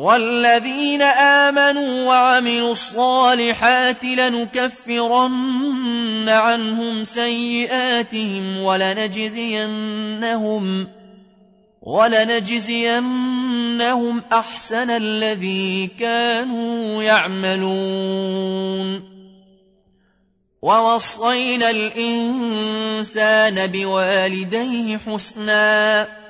والذين آمنوا وعملوا الصالحات لنكفرن عنهم سيئاتهم ولنجزينهم ولنجزينهم أحسن الذي كانوا يعملون. ووصينا الإنسان بوالديه حسناً.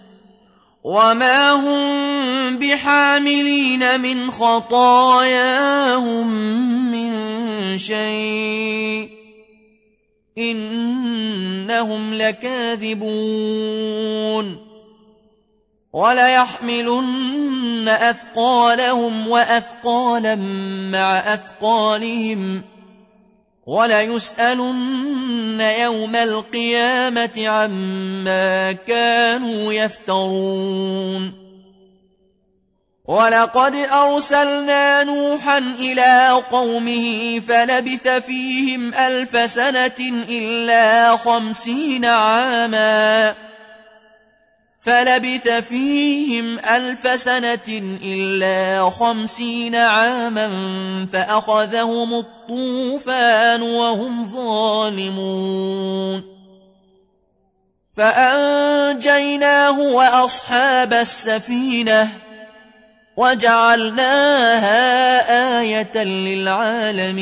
وما هم بحاملين من خطاياهم من شيء إنهم لكاذبون وليحملن أثقالهم وأثقالا مع أثقالهم وليسألن يوم القيامة عما كانوا يفترون. ولقد أرسلنا نوحا إلى قومه فلبث فيهم ألف سنة إلا خمسين عاماً. فلبث فيهم ألف سنة إلا خمسين عاما فأخذهم الطوفان وهم ظالمون. فأنجيناه وأصحاب السفينة وجعلناها آية للعالمين.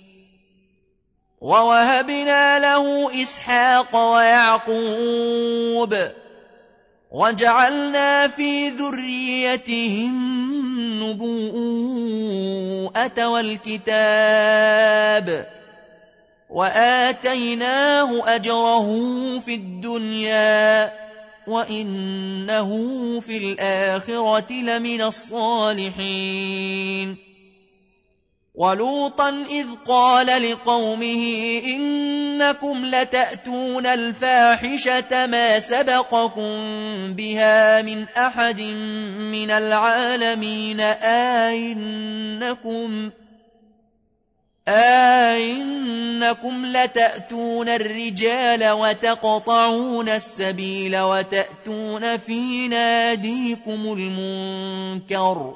ووهبنا له إسحاق ويعقوب وجعلنا في ذريته النبوءة والكتاب وآتيناه أجره في الدنيا وإنه في الآخرة لمن الصالحين ولوطا إذ قال لقومه إنكم لتأتون الفاحشة ما سبقكم بها من أحد من العالمين آئنكم آئنكم لتأتون الرجال وتقطعون السبيل وتأتون في ناديكم المنكر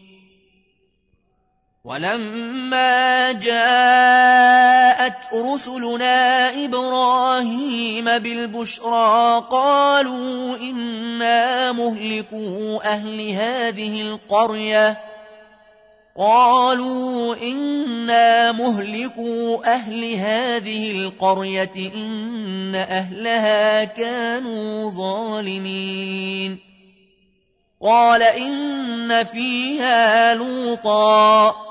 ولما جاءت رسلنا إبراهيم بالبشرى قالوا إنا مهلكوا أهل هذه القرية. قالوا إنا مهلكوا أهل هذه القرية إن أهلها كانوا ظالمين. قال إن فيها لوطا.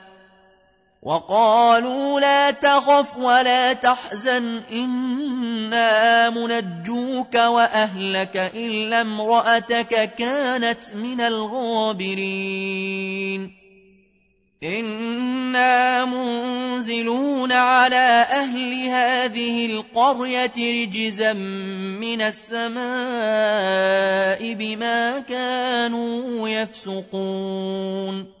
وقالوا لا تخف ولا تحزن إنا منجوك وأهلك إلا امرأتك كانت من الغابرين. إنا منزلون على أهل هذه القرية رجزا من السماء بما كانوا يفسقون.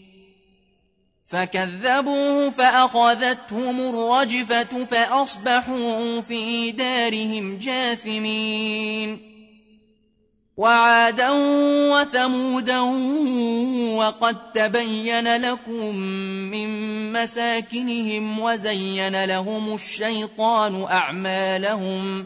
فكذبوه فأخذتهم الرجفة فأصبحوا في دارهم جاثمين. وعادا وثمودا وقد تبين لكم من مساكنهم وزين لهم الشيطان أعمالهم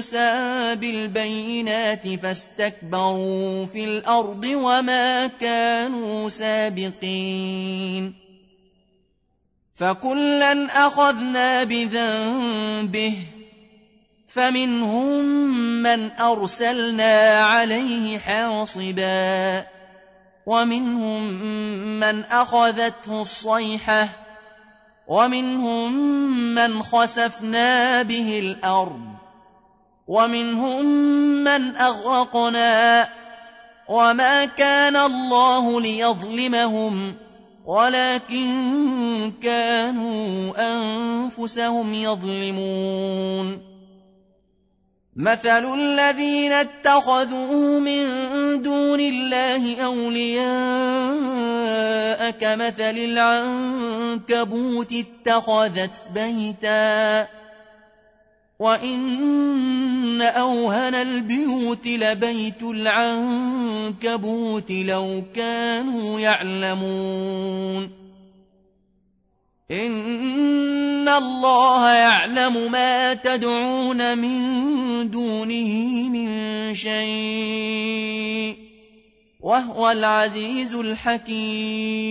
موسى بالبينات فاستكبروا في الأرض وما كانوا سابقين. فكلا أخذنا بذنبه فمنهم من أرسلنا عليه حاصبا ومنهم من أخذته الصيحة ومنهم من خسفنا به الأرض. ومنهم من أغرقنا وما كان الله ليظلمهم ولكن كانوا أنفسهم يظلمون. مثل الذين اتخذوا من دون الله أولياء كمثل العنكبوت اتخذت بيتا وإن أوهن البيوت لبيت العنكبوت لو كانوا يعلمون إن الله يعلم ما تدعون من دونه من شيء وهو العزيز الحكيم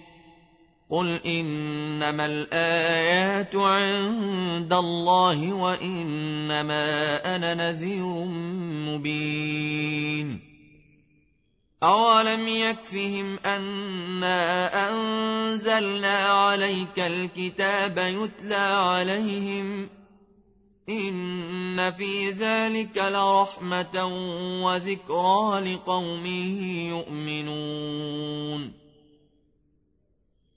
قل انما الايات عند الله وانما أنا نذير مبين أولم يكفهم أنا أنزلنا عليك الكتاب يتلى عليهم إن في ذلك لرحمة وذكرى لقوم يؤمنون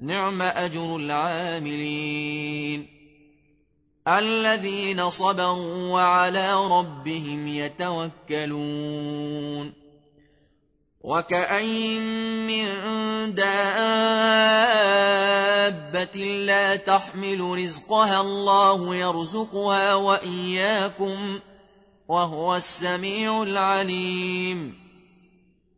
نعم أجر العاملين. الذين صبروا وعلى ربهم يتوكلون. وكأين من دابة لا تحمل رزقها الله يرزقها وإياكم وهو السميع العليم.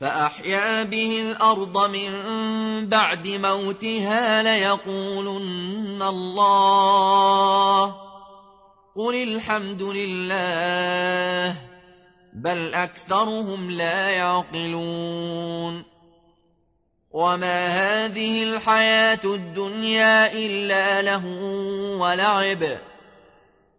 فأحيا به الأرض من بعد موتها ليقولن الله قل الحمد لله بل أكثرهم لا يعقلون وما هذه الحياة الدنيا إلا له ولعب